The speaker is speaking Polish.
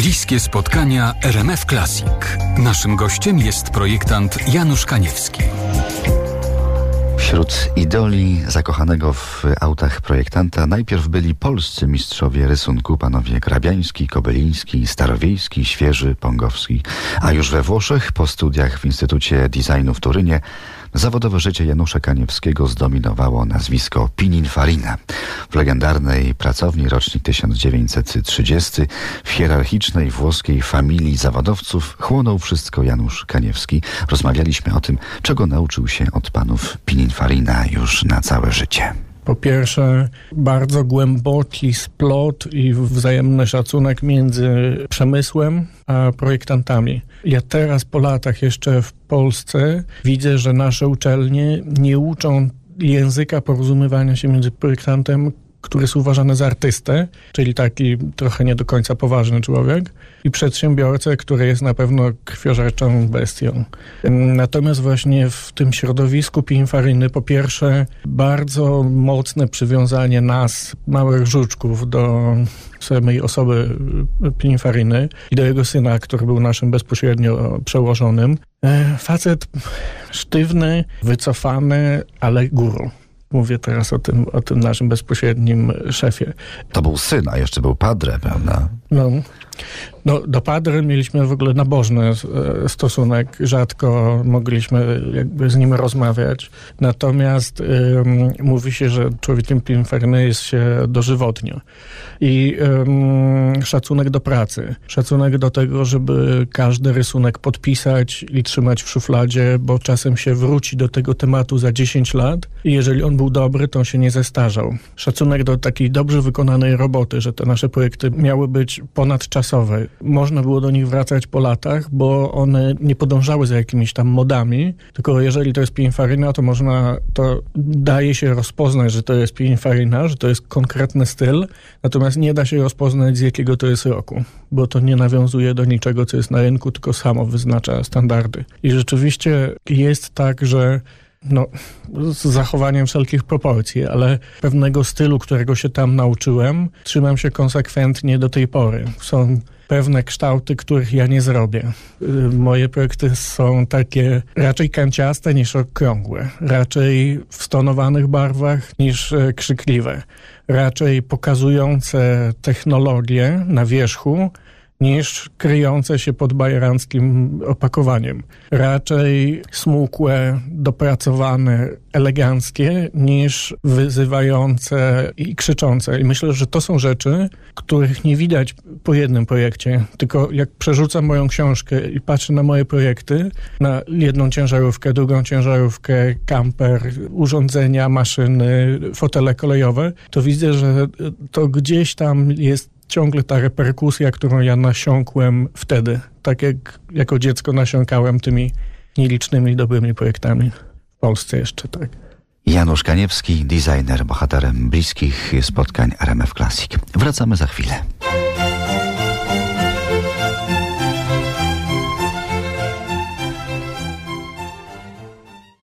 Bliskie spotkania RMF Classic. Naszym gościem jest projektant Janusz Kaniewski. Wśród idoli zakochanego w autach projektanta najpierw byli polscy mistrzowie rysunku, panowie Grabiański, Kobyliński, Starowiejski, Świeży, Pongowski, a już we Włoszech po studiach w Instytucie Designu w Turynie Zawodowe życie Janusza Kaniewskiego zdominowało nazwisko Pininfarina. W legendarnej pracowni rocznik 1930 w hierarchicznej włoskiej familii zawodowców chłonął wszystko Janusz Kaniewski. Rozmawialiśmy o tym, czego nauczył się od panów Pininfarina już na całe życie. Po pierwsze, bardzo głęboki splot i wzajemny szacunek między przemysłem a projektantami. Ja teraz po latach jeszcze w Polsce widzę, że nasze uczelnie nie uczą języka porozumiewania się między projektantem, który jest uważany za artystę, czyli taki trochę nie do końca poważny człowiek, i przedsiębiorcę, który jest na pewno krwiożerczą bestią. Natomiast właśnie w tym środowisku Pininfaryny po pierwsze bardzo mocne przywiązanie nas, małych żuczków, do samej osoby Pininfaryny i do jego syna, który był naszym bezpośrednio przełożonym. E, facet sztywny, wycofany, ale guru. Mówię teraz o tym, o tym naszym bezpośrednim szefie. To był syn, a jeszcze był padre, prawda? No, no, do Padry mieliśmy w ogóle nabożny e, stosunek. Rzadko mogliśmy jakby z nim rozmawiać. Natomiast mówi się, że człowiekiem Pininfariny jest się dożywotnio. I szacunek do pracy. Szacunek do tego, żeby każdy rysunek podpisać i trzymać w szufladzie, bo czasem się wróci do tego tematu za 10 lat i jeżeli on był dobry, to on się nie zestarzał. Szacunek do takiej dobrze wykonanej roboty, że te nasze projekty miały być ponadczasowe można było do nich wracać po latach, bo one nie podążały za jakimiś tam modami, tylko jeżeli to jest pininfaryna, to można, to daje się rozpoznać, że to jest pininfaryna, że to jest konkretny styl, natomiast nie da się rozpoznać z jakiego to jest roku, bo to nie nawiązuje do niczego, co jest na rynku, tylko samo wyznacza standardy. I rzeczywiście jest tak, że no, z zachowaniem wszelkich proporcji, ale pewnego stylu, którego się tam nauczyłem, trzymam się konsekwentnie do tej pory. Są pewne kształty, których ja nie zrobię. Y, moje projekty są takie raczej kanciaste niż okrągłe, raczej w stonowanych barwach niż e, krzykliwe, raczej pokazujące technologię na wierzchu niż kryjące się pod bajeranckim opakowaniem. Raczej smukłe, dopracowane, eleganckie niż wyzywające i krzyczące. I myślę, że to są rzeczy, których nie widać po jednym projekcie. Tylko jak przerzucam moją książkę i patrzę na moje projekty, na jedną ciężarówkę, drugą ciężarówkę, kamper, urządzenia, maszyny, fotele kolejowe, to widzę, że to gdzieś tam jest ciągle ta reperkusja, którą ja nasiąkłem wtedy, tak jak jako dziecko nasiąkałem tymi nielicznymi dobrymi projektami w Polsce jeszcze, tak. Janusz Kaniewski, designer, bohaterem bliskich spotkań RMF Classic. Wracamy za chwilę.